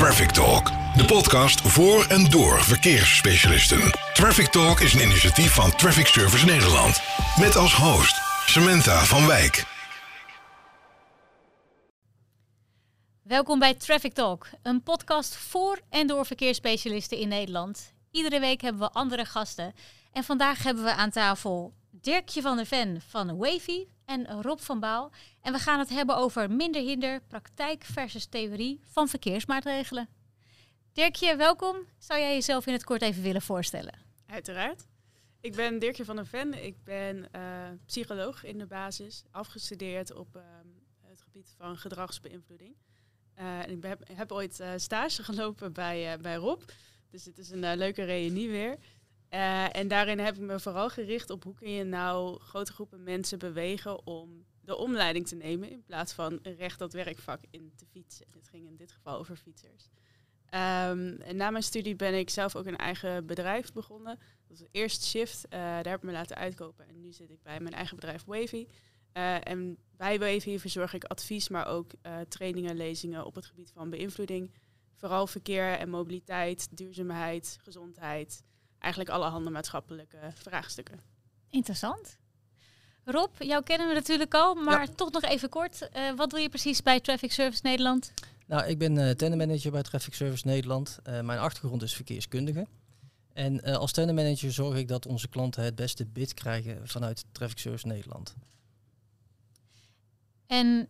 Traffic Talk, de podcast voor en door verkeersspecialisten. Traffic Talk is een initiatief van Traffic Service Nederland. Met als host Samantha van Wijk. Welkom bij Traffic Talk, een podcast voor en door verkeersspecialisten in Nederland. Iedere week hebben we andere gasten. En vandaag hebben we aan tafel Dirkje van der Ven van Wavy en Rob van Baal. En we gaan het hebben over minder hinder, praktijk versus theorie van verkeersmaatregelen. Dirkje, welkom. Zou jij jezelf in het kort even willen voorstellen? Uiteraard. Ik ben Dirkje van der Ven. Ik ben eh, psycholoog in de basis, afgestudeerd op uh, het gebied van gedragsbeïnvloeding. En ik heb, ooit stage gelopen bij, bij Rob. Dus het is een leuke reunie weer. Uh, en daarin heb ik me vooral gericht op hoe kun je nou grote groepen mensen bewegen om de omleiding te nemen in plaats van recht dat werkvak in te fietsen. Het ging in dit geval over fietsers. Um, en na mijn studie ben ik zelf ook een eigen bedrijf begonnen. Dat was eerst Shift, uh, daar heb ik me laten uitkopen. En nu zit ik bij mijn eigen bedrijf Wavy. Uh, en bij Wavy verzorg ik advies, maar ook trainingen, lezingen op het gebied van beïnvloeding. Vooral verkeer en mobiliteit, duurzaamheid, gezondheid eigenlijk alle handen maatschappelijke vraagstukken. Interessant. Rob, jou kennen we natuurlijk al, maar toch nog even kort. Uh, wat doe je precies bij Traffic Service Nederland? Nou, ik ben uh, tendermanager bij Traffic Service Nederland. Uh, mijn achtergrond is verkeerskundige. En als tendermanager zorg ik dat onze klanten het beste bid krijgen vanuit Traffic Service Nederland. En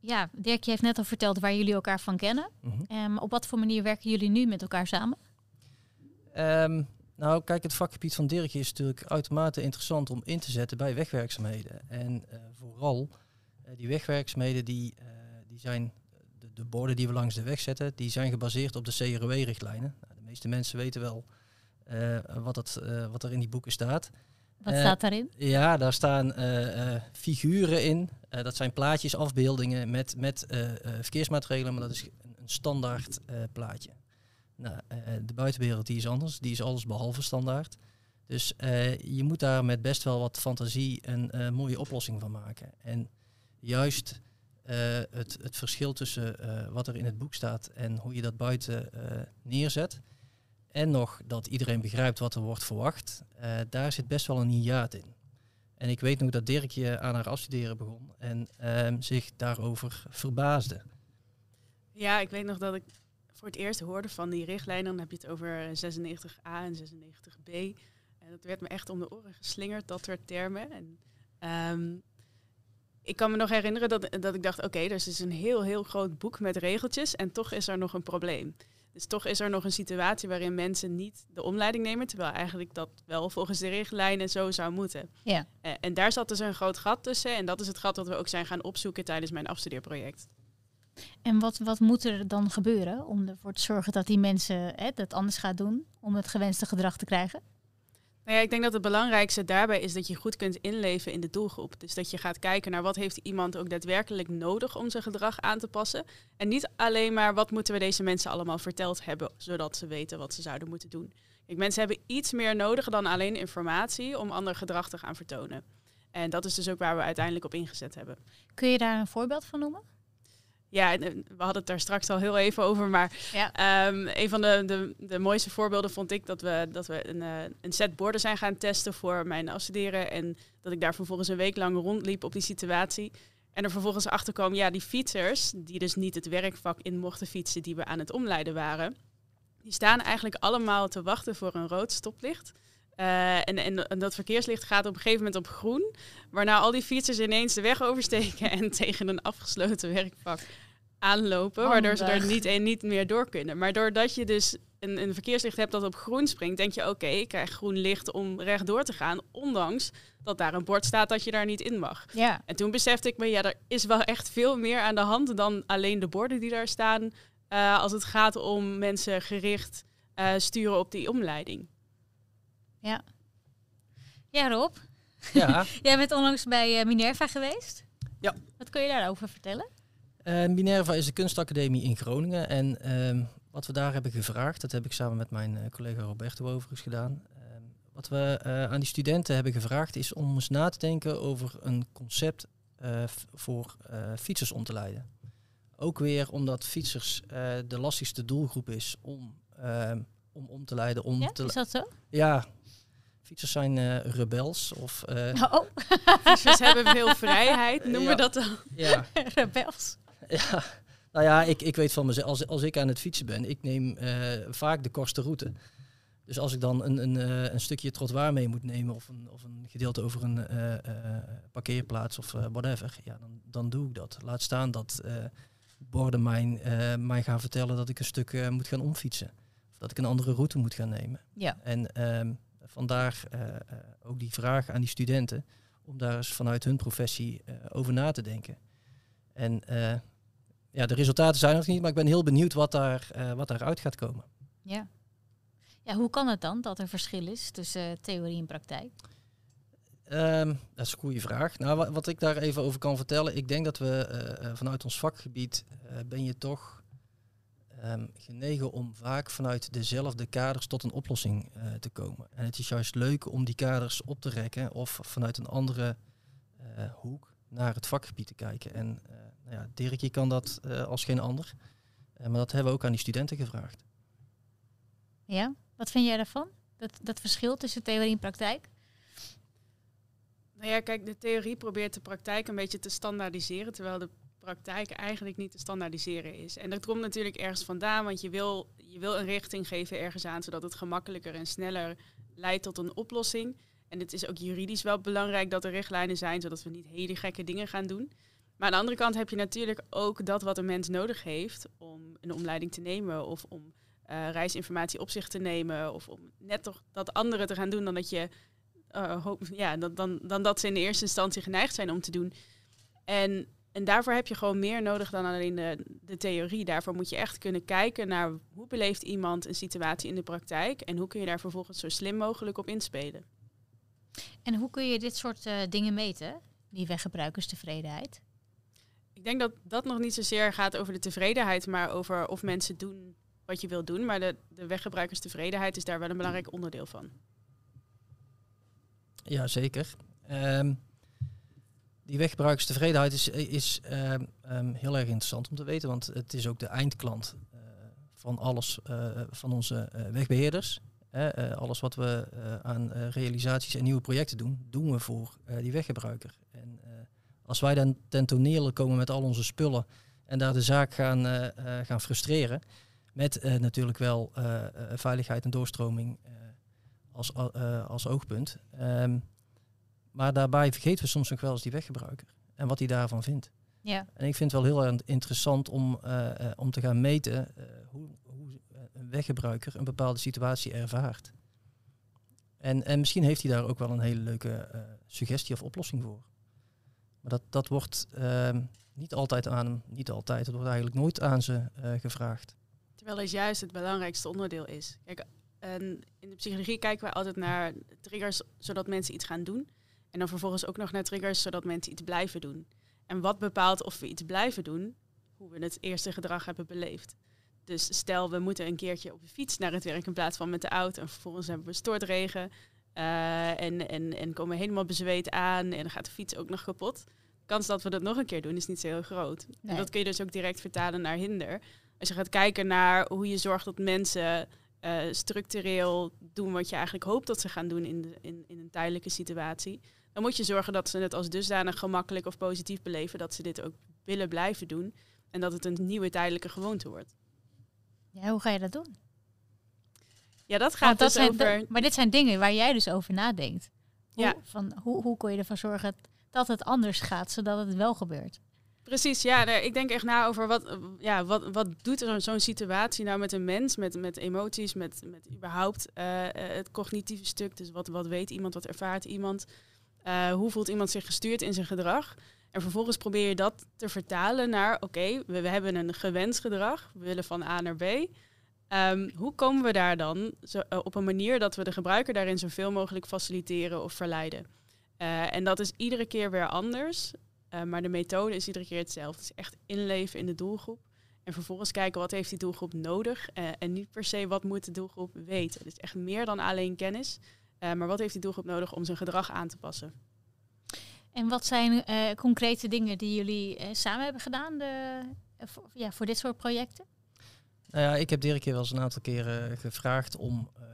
ja, Dirkje heeft net al verteld waar jullie elkaar van kennen. Mm -hmm. um, op wat voor manier werken jullie nu met elkaar samen? Um, nou, kijk, het vakgebied van Dirkje is natuurlijk uitermate interessant om in te zetten bij wegwerkzaamheden. En uh, vooral uh, die wegwerkzaamheden, die, uh, die zijn, de, de, borden die we langs de weg zetten, die zijn gebaseerd op de CROE-richtlijnen. Nou, de meeste mensen weten wel wat, het, wat er in die boeken staat. Wat staat daarin? Ja, daar staan figuren in. dat zijn plaatjes, afbeeldingen met, met verkeersmaatregelen, maar dat is een, een standaard plaatje. Nou, uh, de buitenwereld die is anders, die is alles behalve standaard. Dus uh, je moet daar met best wel wat fantasie een mooie oplossing van maken. En juist het, het verschil tussen wat er in het boek staat en hoe je dat buiten neerzet. En nog dat iedereen begrijpt wat er wordt verwacht. daar zit best wel een hiaat in. En ik weet nog dat Dirkje aan haar afstuderen begon en ehm, zich daarover verbaasde. Ja, ik weet nog dat ik voor het eerst hoorde van die richtlijnen, dan heb je het over 96a en 96b. En dat werd me echt om de oren geslingerd, dat soort termen. En, um, ik kan me nog herinneren dat, dat ik dacht, oké, okay, dus is een heel, heel groot boek met regeltjes en toch is er nog een probleem. Dus toch is er nog een situatie waarin mensen niet de omleiding nemen, terwijl eigenlijk dat wel volgens de richtlijnen zo zou moeten. Ja. Uh, en daar zat dus een groot gat tussen en dat is het gat dat we ook zijn gaan opzoeken tijdens mijn afstudeerproject. En wat, wat moet er dan gebeuren om ervoor te zorgen dat die mensen hè, dat anders gaan doen om het gewenste gedrag te krijgen? Nou ja, ik denk dat het belangrijkste daarbij is dat je goed kunt inleven in de doelgroep. Dus dat je gaat kijken naar wat heeft iemand ook daadwerkelijk nodig om zijn gedrag aan te passen. En niet alleen maar wat moeten we deze mensen allemaal verteld hebben, zodat ze weten wat ze zouden moeten doen. Kijk, mensen hebben iets meer nodig dan alleen informatie om ander gedrag te gaan vertonen. En dat is dus ook waar we uiteindelijk op ingezet hebben. Kun je daar een voorbeeld van noemen? Ja, we hadden het daar straks al heel even over. Maar ja. um, een van de, de, de mooiste voorbeelden vond ik dat we, dat we een, uh, een set borden zijn gaan testen voor mijn afstuderen. En dat ik daar vervolgens een week lang rondliep op die situatie. En er vervolgens achter kwam, ja, die fietsers, die dus niet het werkvak in mochten fietsen die we aan het omleiden waren, die staan eigenlijk allemaal te wachten voor een rood stoplicht. Uh, en, en, en, dat verkeerslicht gaat op een gegeven moment op groen. Waarna al die fietsers ineens de weg oversteken en tegen een afgesloten werkvak aanlopen. Handig. Waardoor ze er niet en niet meer door kunnen. Maar doordat je dus een, een verkeerslicht hebt dat op groen springt, denk je oké, okay, ik krijg groen licht om rechtdoor te gaan. Ondanks dat daar een bord staat dat je daar niet in mag. Ja. En toen besefte ik me, ja, er is wel echt veel meer aan de hand dan alleen de borden die daar staan. Uh, als het gaat om mensen gericht uh, sturen op die omleiding. Ja. Ja, Rob. Ja. Jij bent onlangs bij uh, Minerva geweest. Ja. Wat kun je daarover vertellen? Uh, Minerva is de kunstacademie in Groningen. En uh, wat we daar hebben gevraagd, dat heb ik samen met mijn uh, collega Roberto overigens gedaan. Ehm, wat we aan die studenten hebben gevraagd is om eens na te denken over een concept voor fietsers om te leiden. Ook weer omdat fietsers eh, de lastigste doelgroep is om, ehm, om om te leiden. Om Ja, te is dat zo? ja, fietsers zijn eh, rebels. Of, eh, Oh, Dus hebben veel vrijheid, noemen Ja. we dat dan. ja, rebels. ja, nou ja, ik, ik weet van mezelf, als, als ik aan het fietsen ben, ik neem eh, vaak de kortste route. Dus als ik dan een, een, eh, een stukje trottoir mee moet nemen of een, of een gedeelte over een eh, eh, parkeerplaats of whatever, ja, dan, dan doe ik dat. Laat staan dat eh, borden mij, eh, mij gaan vertellen dat ik een stuk eh, moet gaan omfietsen. Of dat ik een andere route moet gaan nemen. Ja. En ehm, vandaar eh, eh, ook die vraag aan die studenten om daar eens vanuit hun professie eh, over na te denken. En ja, de resultaten zijn nog niet, maar ik ben heel benieuwd wat, daar, wat daaruit gaat komen. Ja. Ja, hoe kan het dan dat er verschil is tussen theorie en praktijk? Ehm, dat is een goede vraag. Nou, wat, wat ik daar even over kan vertellen, ik denk dat we vanuit ons vakgebied ben je toch ehm, genegen om vaak vanuit dezelfde kaders tot een oplossing eh, te komen. En het is juist leuk om die kaders op te rekken of vanuit een andere eh, hoek naar het vakgebied te kijken. En eh nou ja, Dirk, je kan dat eh, als geen ander. Eh, maar dat hebben we ook aan die studenten gevraagd. Ja, wat vind jij daarvan? Dat, dat verschil tussen theorie en praktijk? Nou ja, kijk, de theorie probeert de praktijk een beetje te standaardiseren, terwijl de praktijk eigenlijk niet te standaardiseren is. En dat komt natuurlijk ergens vandaan, want je wil, je wil een richting geven ergens aan, zodat het gemakkelijker en sneller leidt tot een oplossing. En het is ook juridisch wel belangrijk dat er richtlijnen zijn, zodat we niet hele gekke dingen gaan doen. Maar aan de andere kant heb je natuurlijk ook dat wat een mens nodig heeft om een omleiding te nemen of om eh, reisinformatie op zich te nemen of om net toch dat andere te gaan doen dan dat je eh, ja, dan, dan, dan dat ze in de eerste instantie geneigd zijn om te doen. En, en daarvoor heb je gewoon meer nodig dan alleen de, de theorie. Daarvoor moet je echt kunnen kijken naar hoe beleeft iemand een situatie in de praktijk en hoe kun je daar vervolgens zo slim mogelijk op inspelen. En hoe kun je dit soort eh, dingen meten? Die weggebruikerstevredenheid? Ik denk dat dat nog niet zozeer gaat over de tevredenheid, maar over of mensen doen wat je wilt doen. Maar de, de weggebruikerstevredenheid is daar wel een belangrijk onderdeel van. Ja, zeker. Ehm, die weggebruikerstevredenheid is, is ehm, ehm, heel erg interessant om te weten, want het is ook de eindklant eh, van alles eh, van onze eh, wegbeheerders. Eh, alles wat we aan realisaties en nieuwe projecten doen, doen we voor die weggebruiker. En als wij dan ten toneel komen met al onze spullen en daar de zaak gaan, gaan frustreren, met natuurlijk wel veiligheid en doorstroming als, als oogpunt. Ehm, maar daarbij vergeten we soms nog wel eens die weggebruiker en wat hij daarvan vindt. Ja. En ik vind het wel heel erg interessant om, eh, eh, om te gaan meten eh, hoe, hoe een weggebruiker een bepaalde situatie ervaart. En, en misschien heeft hij daar ook wel een hele leuke eh, suggestie of oplossing voor. Maar dat, dat wordt ehm, niet altijd aan hem, niet altijd, het wordt eigenlijk nooit aan ze eh, gevraagd. Terwijl het juist het belangrijkste onderdeel is. Kijk, en in de psychologie kijken we altijd naar triggers zodat mensen iets gaan doen. En dan vervolgens ook nog naar triggers zodat mensen iets blijven doen. En wat bepaalt of we iets blijven doen? Hoe we het eerste gedrag hebben beleefd. Dus stel, we moeten een keertje op de fiets naar het werk in plaats van met de auto. En vervolgens hebben we stortregen. eh, en, en, en komen helemaal bezweet aan. En dan gaat de fiets ook nog kapot. De kans dat we dat nog een keer doen is niet zo heel groot. Nee. En dat kun je dus ook direct vertalen naar hinder. Als je gaat kijken naar hoe je zorgt dat mensen eh, structureel doen wat je eigenlijk hoopt dat ze gaan doen in, de, in, in een tijdelijke situatie, dan moet je zorgen dat ze het als dusdanig gemakkelijk of positief beleven dat ze dit ook willen blijven doen en dat het een nieuwe tijdelijke gewoonte wordt. ja, hoe ga je dat doen? Ja, dat gaat dat dus zijn, over. maar dit zijn dingen waar jij dus over nadenkt. Hoe, Ja. van, hoe, hoe kun je ervoor zorgen dat het anders gaat, zodat het wel gebeurt? Precies, ja. ik denk echt na over wat, ja, wat, wat doet er zo'n situatie nou met een mens, met, met emoties, met, met überhaupt eh, eh, het cognitieve stuk. Dus wat, wat weet iemand, wat ervaart iemand, eh, hoe voelt iemand zich gestuurd in zijn gedrag. En vervolgens probeer je dat te vertalen naar, oké, we, we hebben een gewenst gedrag, we willen van A naar B. Ehm, hoe komen we daar dan eh, op een manier dat we de gebruiker daarin zoveel mogelijk faciliteren of verleiden? Eh, en dat is iedere keer weer anders. Maar de methode is iedere keer hetzelfde. Het is echt inleven in de doelgroep. En vervolgens kijken wat heeft die doelgroep nodig. En niet per se wat moet de doelgroep weten. Het is echt meer dan alleen kennis. Uh, maar wat heeft die doelgroep nodig om zijn gedrag aan te passen. En wat zijn uh, concrete dingen die jullie uh, samen hebben gedaan de, voor, ja, voor dit soort projecten? Nou ja, ik heb Dirk hier wel eens een aantal keren gevraagd om uh,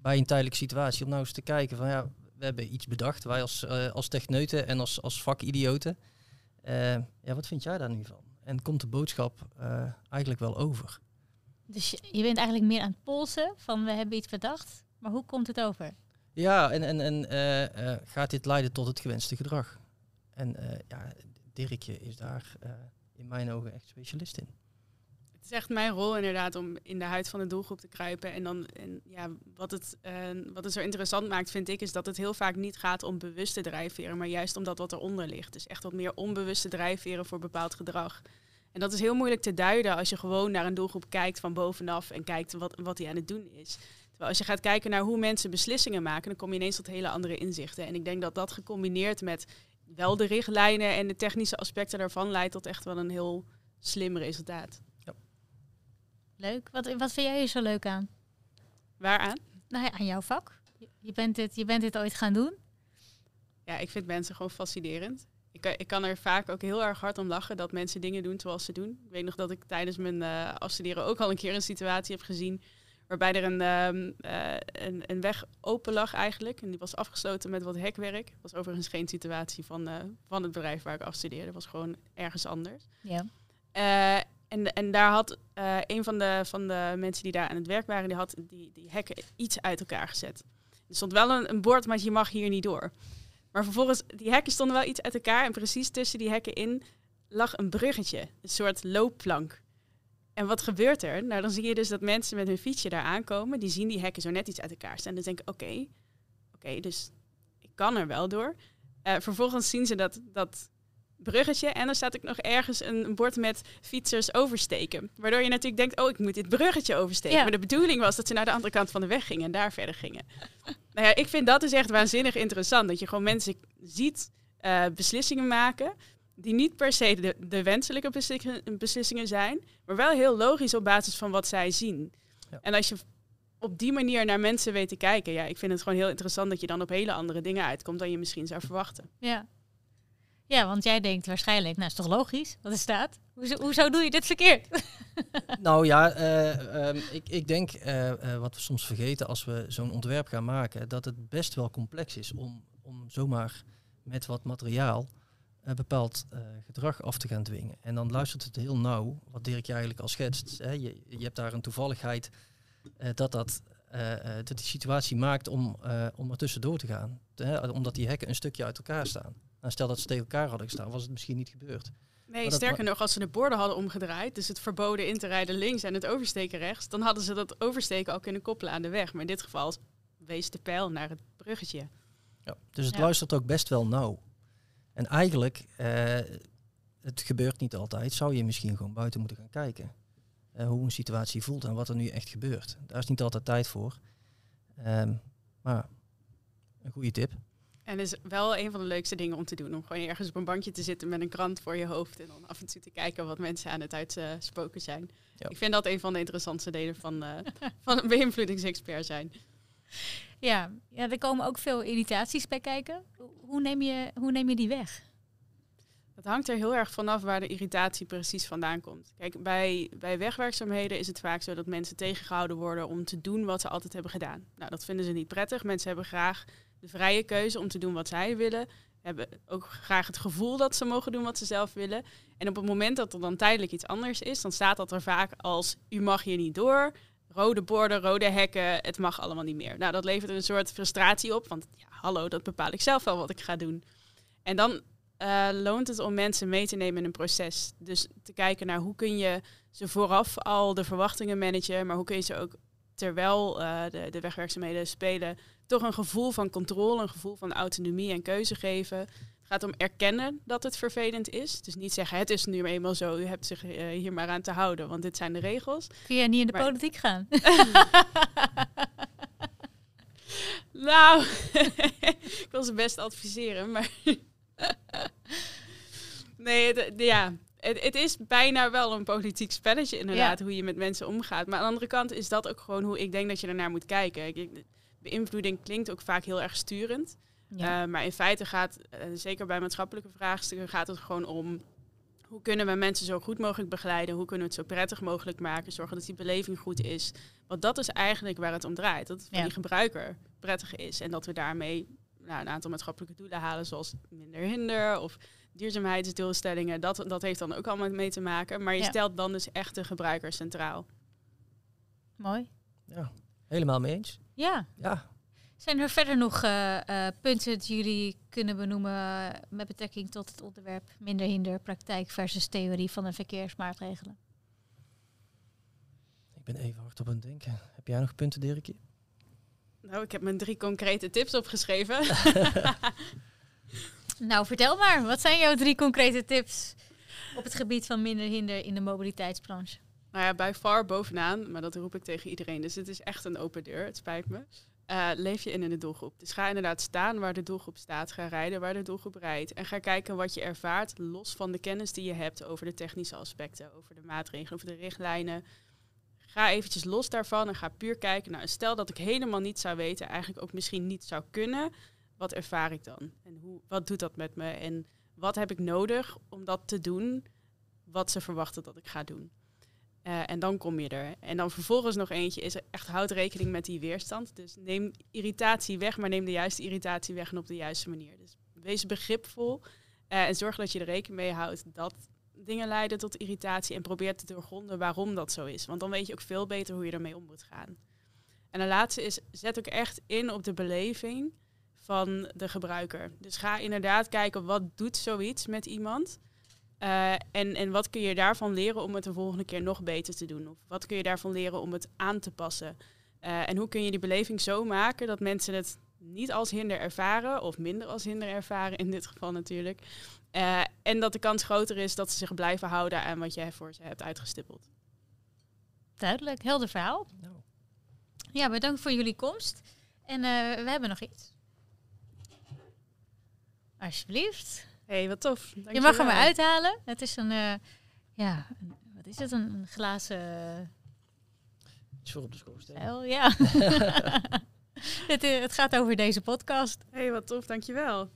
bij een tijdelijke situatie om nou eens te kijken van ja, we hebben iets bedacht, wij als, uh, als techneuten en als, als vakidioten. ja, wat vind jij daar nu van? En komt de boodschap eigenlijk wel over? Dus je, je bent eigenlijk meer aan het polsen van we hebben iets bedacht, maar hoe komt het over? Ja, en, en, en uh, uh, gaat dit leiden tot het gewenste gedrag? En uh, ja, Dirkje is daar in mijn ogen echt specialist in. Het is echt mijn rol inderdaad om in de huid van de doelgroep te kruipen. En dan, en ja, wat het, wat het zo interessant maakt, vind ik, is dat het heel vaak niet gaat om bewuste drijfveren, maar juist om dat wat eronder ligt. Dus echt wat meer onbewuste drijfveren voor bepaald gedrag. En dat is heel moeilijk te duiden als je gewoon naar een doelgroep kijkt van bovenaf en kijkt wat, wat hij aan het doen is. Terwijl als je gaat kijken naar hoe mensen beslissingen maken, dan kom je ineens tot hele andere inzichten. En ik denk dat dat gecombineerd met wel de richtlijnen en de technische aspecten daarvan leidt tot echt wel een heel slim resultaat. Ja. Leuk. Wat, wat vind jij hier zo leuk aan? Waaraan? Nou ja, aan jouw vak. Je bent, dit, je bent dit ooit gaan doen. Ja, ik vind mensen gewoon fascinerend ik, ik kan er vaak ook heel erg hard om lachen dat mensen dingen doen zoals ze doen. Ik weet nog dat ik tijdens mijn uh, afstuderen ook al een keer een situatie heb gezien waarbij er een, um, uh, een, een, weg open lag eigenlijk. En die was afgesloten met wat hekwerk. Dat was overigens geen situatie van, uh, van het bedrijf waar ik afstudeerde. Het was gewoon ergens anders. Ja. en, en daar had een van de, van de mensen die daar aan het werk waren, die had die, die hekken iets uit elkaar gezet. Er stond wel een, een bord, maar je mag hier niet door. Maar vervolgens, die hekken stonden wel iets uit elkaar. En precies tussen die hekken in lag een bruggetje. Een soort loopplank. En wat gebeurt er? Nou, dan zie je dus dat mensen met hun fietsje daar aankomen. Die zien die hekken zo net iets uit elkaar staan. En dan denken, oké, oké, dus ik kan er wel door. Uh, vervolgens zien ze dat, dat bruggetje. En dan staat ook nog ergens een bord met fietsers oversteken. Waardoor je natuurlijk denkt, oh, ik moet dit bruggetje oversteken. Maar de bedoeling was dat ze naar de andere kant van de weg gingen en daar verder gingen. nou ja, ik vind dat dus echt waanzinnig interessant. Dat je gewoon mensen ziet uh, beslissingen maken die niet per se de, de wenselijke beslissingen zijn, maar wel heel logisch op basis van wat zij zien. Ja. En als je op die manier naar mensen weet te kijken, ja, ik vind het gewoon heel interessant dat je dan op hele andere dingen uitkomt dan je misschien zou verwachten. Ja, ja, want jij denkt waarschijnlijk, nou is toch logisch wat er staat? Hoezo, hoezo doe je dit verkeerd? nou ja, uh, um, ik, ik denk uh, uh, wat we soms vergeten als we zo'n ontwerp gaan maken, dat het best wel complex is om, om zomaar met wat materiaal bepaald gedrag af te gaan dwingen. En dan luistert het heel nauw, wat Dirk je eigenlijk al schetst. Hè? Je, je hebt daar een toevalligheid dat dat dat die situatie maakt om, om er tussendoor te gaan. Hè? Omdat die hekken een stukje uit elkaar staan. Nou, stel dat ze tegen elkaar hadden gestaan, was het misschien niet gebeurd. Nee, sterker nog, als ze de borden hadden omgedraaid, dus het verboden in te rijden links en het oversteken rechts, dan hadden ze dat oversteken al kunnen koppelen aan de weg. Maar in dit geval wees de pijl naar het bruggetje. Ja, dus het luistert ook best wel nauw. En eigenlijk, uh, het gebeurt niet altijd, zou je misschien gewoon buiten moeten gaan kijken. Uh, hoe een situatie voelt en wat er nu echt gebeurt. Daar is niet altijd tijd voor. Um, maar een goede tip. En is wel een van de leukste dingen om te doen. Om gewoon ergens op een bankje te zitten met een krant voor je hoofd. En dan af en toe te kijken wat mensen aan het uitspoken zijn. Ik vind dat een van de interessantste delen van, uh, van een beïnvloedingsexpert zijn. Ja, ja, er komen ook veel irritaties bij kijken. Hoe neem je, hoe neem je die weg? Dat hangt er heel erg vanaf waar de irritatie precies vandaan komt. Kijk, bij, bij wegwerkzaamheden is het vaak zo dat mensen tegengehouden worden om te doen wat ze altijd hebben gedaan. Nou, dat vinden ze niet prettig. Mensen hebben graag de vrije keuze om te doen wat zij willen. Hebben ook graag het gevoel dat ze mogen doen wat ze zelf willen. En op het moment dat er dan tijdelijk iets anders is, dan staat dat er vaak als u mag hier niet door. Rode borden, rode hekken, het mag allemaal niet meer. Nou, dat levert een soort frustratie op, want ja, hallo, dat bepaal ik zelf wel wat ik ga doen. En dan uh, loont het om mensen mee te nemen in een proces. Dus te kijken naar hoe kun je ze vooraf al de verwachtingen managen, maar hoe kun je ze ook terwijl uh, de, de wegwerkzaamheden spelen, toch een gevoel van controle, een gevoel van autonomie en keuze geven. Het gaat om erkennen dat het vervelend is. Dus niet zeggen, het is nu eenmaal zo, u hebt zich uh, hier maar aan te houden, want dit zijn de regels. Kun jij niet in de maar... politiek gaan? nou, ik wil ze best adviseren, maar... nee, ja, het, het, is bijna wel een politiek spelletje inderdaad, hoe je met mensen omgaat. Maar aan de andere kant is dat ook gewoon hoe ik denk dat je ernaar moet kijken. beïnvloeding klinkt ook vaak heel erg sturend. Uh, maar in feite gaat, uh, zeker bij maatschappelijke vraagstukken, gaat het gewoon om hoe kunnen we mensen zo goed mogelijk begeleiden? Hoe kunnen we het zo prettig mogelijk maken? Zorgen dat die beleving goed is. Want dat is eigenlijk waar het om draait. Dat het voor Ja. die gebruiker prettig is. En dat we daarmee nou, een aantal maatschappelijke doelen halen, zoals minder hinder of duurzaamheidsdoelstellingen. Dat, dat heeft dan ook allemaal mee te maken. Maar je Ja. stelt dan dus echt de gebruiker centraal. Mooi. Helemaal mee eens. Ja. Ja, Zijn er verder nog eh, eh, punten die jullie kunnen benoemen met betrekking tot het onderwerp minder hinder, praktijk versus theorie van de verkeersmaatregelen? ik ben even hard op aan het denken. Heb jij nog punten, Dirkje? Nou, ik heb mijn drie concrete tips opgeschreven. Nou, vertel maar. Wat zijn jouw drie concrete tips op het gebied van minder hinder in de mobiliteitsbranche? Nou ja, bij far bovenaan, maar dat roep ik tegen iedereen. Dus het is echt een open deur, het spijt me. Eh, leef je in in de doelgroep. Dus ga inderdaad staan waar de doelgroep staat. Ga rijden waar de doelgroep rijdt. En ga kijken wat je ervaart, los van de kennis die je hebt over de technische aspecten, over de maatregelen, over de richtlijnen. Ga eventjes los daarvan en ga puur kijken. Nou, stel dat ik helemaal niet zou weten, eigenlijk ook misschien niet zou kunnen. Wat ervaar ik dan? En hoe, wat doet dat met me? En wat heb ik nodig om dat te doen wat ze verwachten dat ik ga doen? Eh, en dan kom je er. En dan vervolgens nog eentje is echt houd rekening met die weerstand. Dus neem irritatie weg, maar neem de juiste irritatie weg en op de juiste manier. Dus wees begripvol eh, en zorg dat je er rekening mee houdt dat dingen leiden tot irritatie en probeer te doorgronden waarom dat zo is. Want dan weet je ook veel beter hoe je ermee om moet gaan. En de laatste is, zet ook echt in op de beleving van de gebruiker. Dus ga inderdaad kijken, wat doet zoiets met iemand? Eh, en, en wat kun je daarvan leren om het de volgende keer nog beter te doen? Of wat kun je daarvan leren om het aan te passen? Eh, en hoe kun je die beleving zo maken dat mensen het niet als hinder ervaren, of minder als hinder ervaren in dit geval natuurlijk. Eh, en dat de kans groter is dat ze zich blijven houden aan wat jij voor ze hebt uitgestippeld. Duidelijk, helder verhaal. Ja, bedankt voor jullie komst. En we hebben nog iets. Alsjeblieft. Hey, wat tof. Je mag hem uithalen. Het is een, eh, ja, een- wat is het? Een, een glazen Iets voor op de schoorsteen. ja. het, eh, het gaat over deze podcast. hey, wat tof, dankjewel.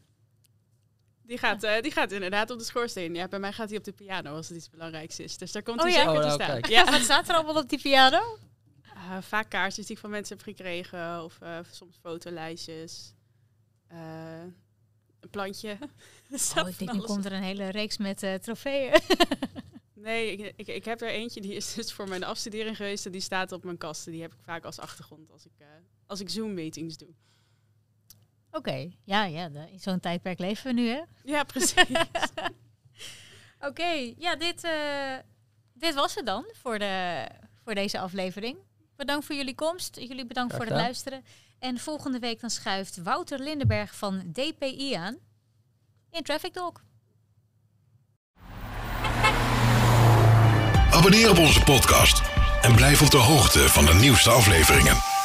Die gaat, eh, die gaat inderdaad op de schoorsteen. Ja, bij mij gaat hij op de piano als het iets belangrijks is. Dus daar komt Oh hij ja? zeker Oh, te nou, staan. kijk. Ja. Ja. Wat staat er allemaal op die piano? Eh, vaak kaartjes die ik van mensen heb gekregen. Of eh, soms fotolijstjes. Eh, een plantje. Oh, ik denk, nu komt er een hele reeks met eh, trofeeën. Nee, ik, ik, ik heb er eentje die is dus voor mijn afstudering geweest. En die staat op mijn kasten. Die heb ik vaak als achtergrond als ik, eh, als ik Zoom-meetings doe. Oké, ja, ja, de- in zo'n tijdperk leven we nu, hè? Ja, precies. Oké, ja, dit, eh, dit was het dan voor, de, voor deze aflevering. Bedankt voor jullie komst. Jullie bedankt voor het luisteren. En volgende week dan schuift Wouter Lindenberg van DPI aan Traffic Talk. Abonneer op onze podcast en blijf op de hoogte van de nieuwste afleveringen.